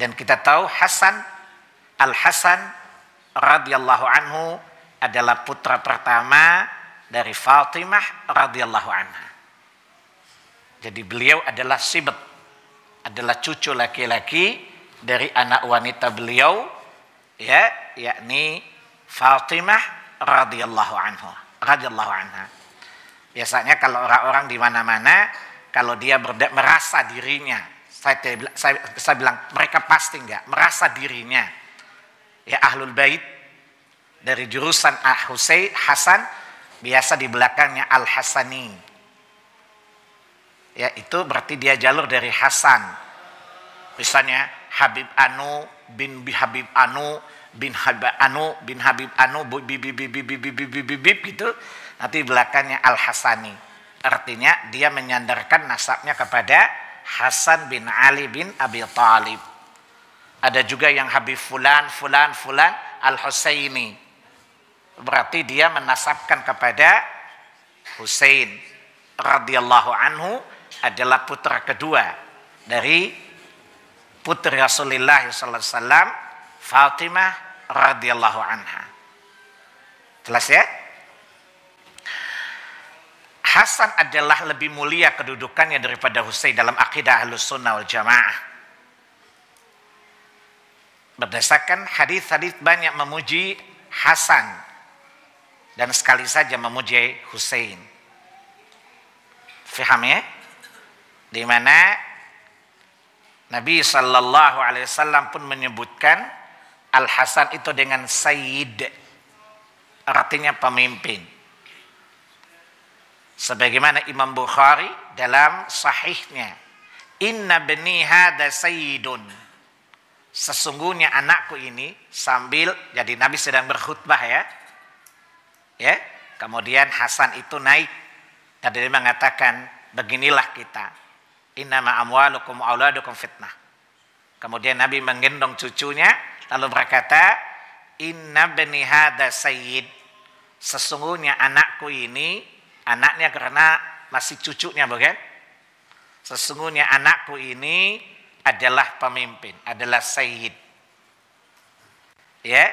Dan kita tahu Hasan Al-Hasan radhiyallahu anhu adalah putra pertama dari Fatimah radhiyallahu anha. Jadi beliau adalah sibat, adalah cucu laki-laki dari anak wanita beliau ya, yakni Fatimah radhiyallahu anhu, radhiyallahu anha. Biasanya kalau orang-orang di mana-mana kalau dia merasa dirinya, saya, saya, saya bilang mereka pasti enggak merasa dirinya ya ahlul bait dari jurusan Ah Husain Hasan biasa di belakangnya Al Hasani. Ya, itu berarti dia jalur dari Hasan. Misalnya Habib Anu bin Habib Anu bin Habib Anu bin Habib Anu bib bib bib bib bib bib gitu. Nanti belakangnya Al Hasani. Artinya dia menyandarkan nasabnya kepada Hasan bin Ali bin Abi Talib. Ada juga yang Habib Fulan, Fulan, Fulan, Al-Husaini. Berarti dia menasabkan kepada Husain radhiyallahu anhu adalah putra kedua dari putri Rasulullah wasallam Fatimah radhiyallahu anha. Jelas ya? Hasan adalah lebih mulia kedudukannya daripada Husain dalam akidah Ahlus Sunnah wal Jamaah. Berdasarkan hadis-hadis banyak memuji Hasan dan sekali saja memuji Hussein. Faham ya? Di mana Nabi Shallallahu Alaihi Wasallam pun menyebutkan Al Hasan itu dengan Sayyid, artinya pemimpin. Sebagaimana Imam Bukhari dalam sahihnya, Inna bani hada sayyidun sesungguhnya anakku ini sambil jadi Nabi sedang berkhutbah ya. Ya. Kemudian Hasan itu naik dan dia mengatakan beginilah kita. Innama amwalukum auladukum fitnah. Kemudian Nabi menggendong cucunya lalu berkata, "Inna bani hada sayyid." Sesungguhnya anakku ini anaknya karena masih cucunya bukan? Sesungguhnya anakku ini adalah pemimpin, adalah sayyid. Ya.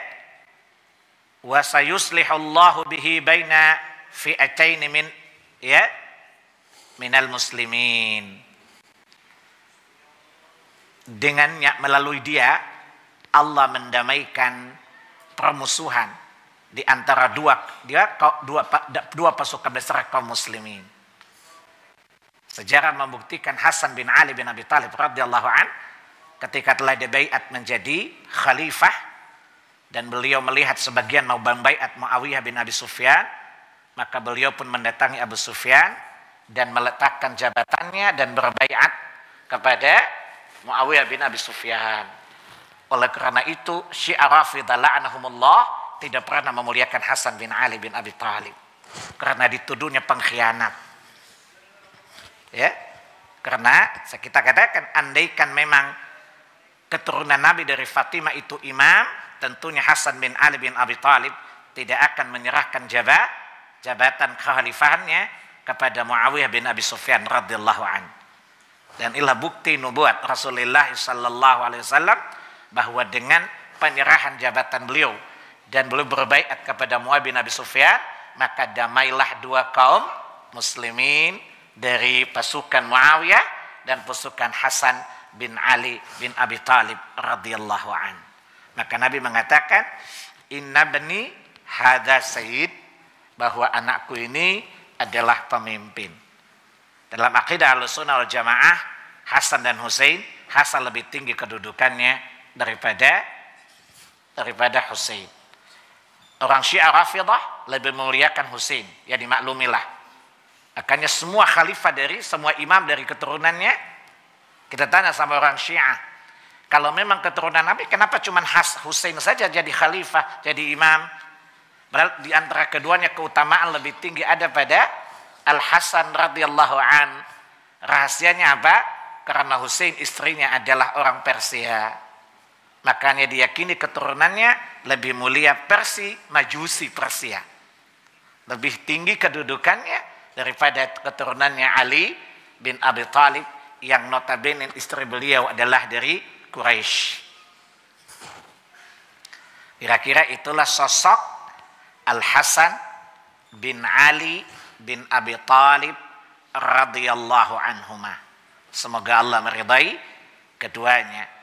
Wa sayuslihullahu bihi baina fi'atain min ya minal muslimin. Dengannya melalui dia Allah mendamaikan permusuhan di antara dua dia dua dua pasukan besar kaum muslimin. Sejarah membuktikan Hasan bin Ali bin Abi Thalib radhiyallahu an ketika telah dibaiat menjadi khalifah dan beliau melihat sebagian mau baiat Muawiyah bin Abi Sufyan, maka beliau pun mendatangi Abu Sufyan dan meletakkan jabatannya dan berbaiat kepada Muawiyah bin Abi Sufyan. Oleh karena itu, Syiah Rafidah la'anahumullah tidak pernah memuliakan Hasan bin Ali bin Abi Thalib karena dituduhnya pengkhianat. Ya. Karena kita katakan andaikan memang keturunan Nabi dari Fatimah itu imam, tentunya Hasan bin Ali bin Abi Thalib tidak akan menyerahkan jabat jabatan kekhalifahannya kepada Muawiyah bin Abi Sufyan radhiyallahu an. Dan inilah bukti nubuat Rasulullah sallallahu alaihi wasallam bahwa dengan penyerahan jabatan beliau dan beliau berbaikat kepada Muawiyah bin Abi Sufyan, maka damailah dua kaum muslimin dari pasukan Muawiyah dan pasukan Hasan bin Ali bin Abi Talib radhiyallahu an. Maka Nabi mengatakan, "Inna bani hada sayyid" bahwa anakku ini adalah pemimpin. Dalam akidah Ahlussunnah wal Jamaah, Hasan dan Hussein, Hasan lebih tinggi kedudukannya daripada daripada Hussein. Orang Syiah Rafidah lebih memuliakan Hussein, ya dimaklumilah. Akhirnya semua khalifah dari, semua imam dari keturunannya, kita tanya sama orang Syiah. Kalau memang keturunan Nabi, kenapa cuma Has Hussein saja jadi khalifah, jadi imam? Padahal di antara keduanya keutamaan lebih tinggi ada pada Al Hasan radhiyallahu an. Rahasianya apa? Karena Hussein istrinya adalah orang Persia. Makanya diyakini keturunannya lebih mulia Persi, Majusi Persia. Lebih tinggi kedudukannya daripada keturunannya Ali bin Abi Talib yang notabene istri beliau adalah dari Quraisy. Kira-kira itulah sosok Al-Hasan bin Ali bin Abi Thalib radhiyallahu anhuma. Semoga Allah meridai keduanya.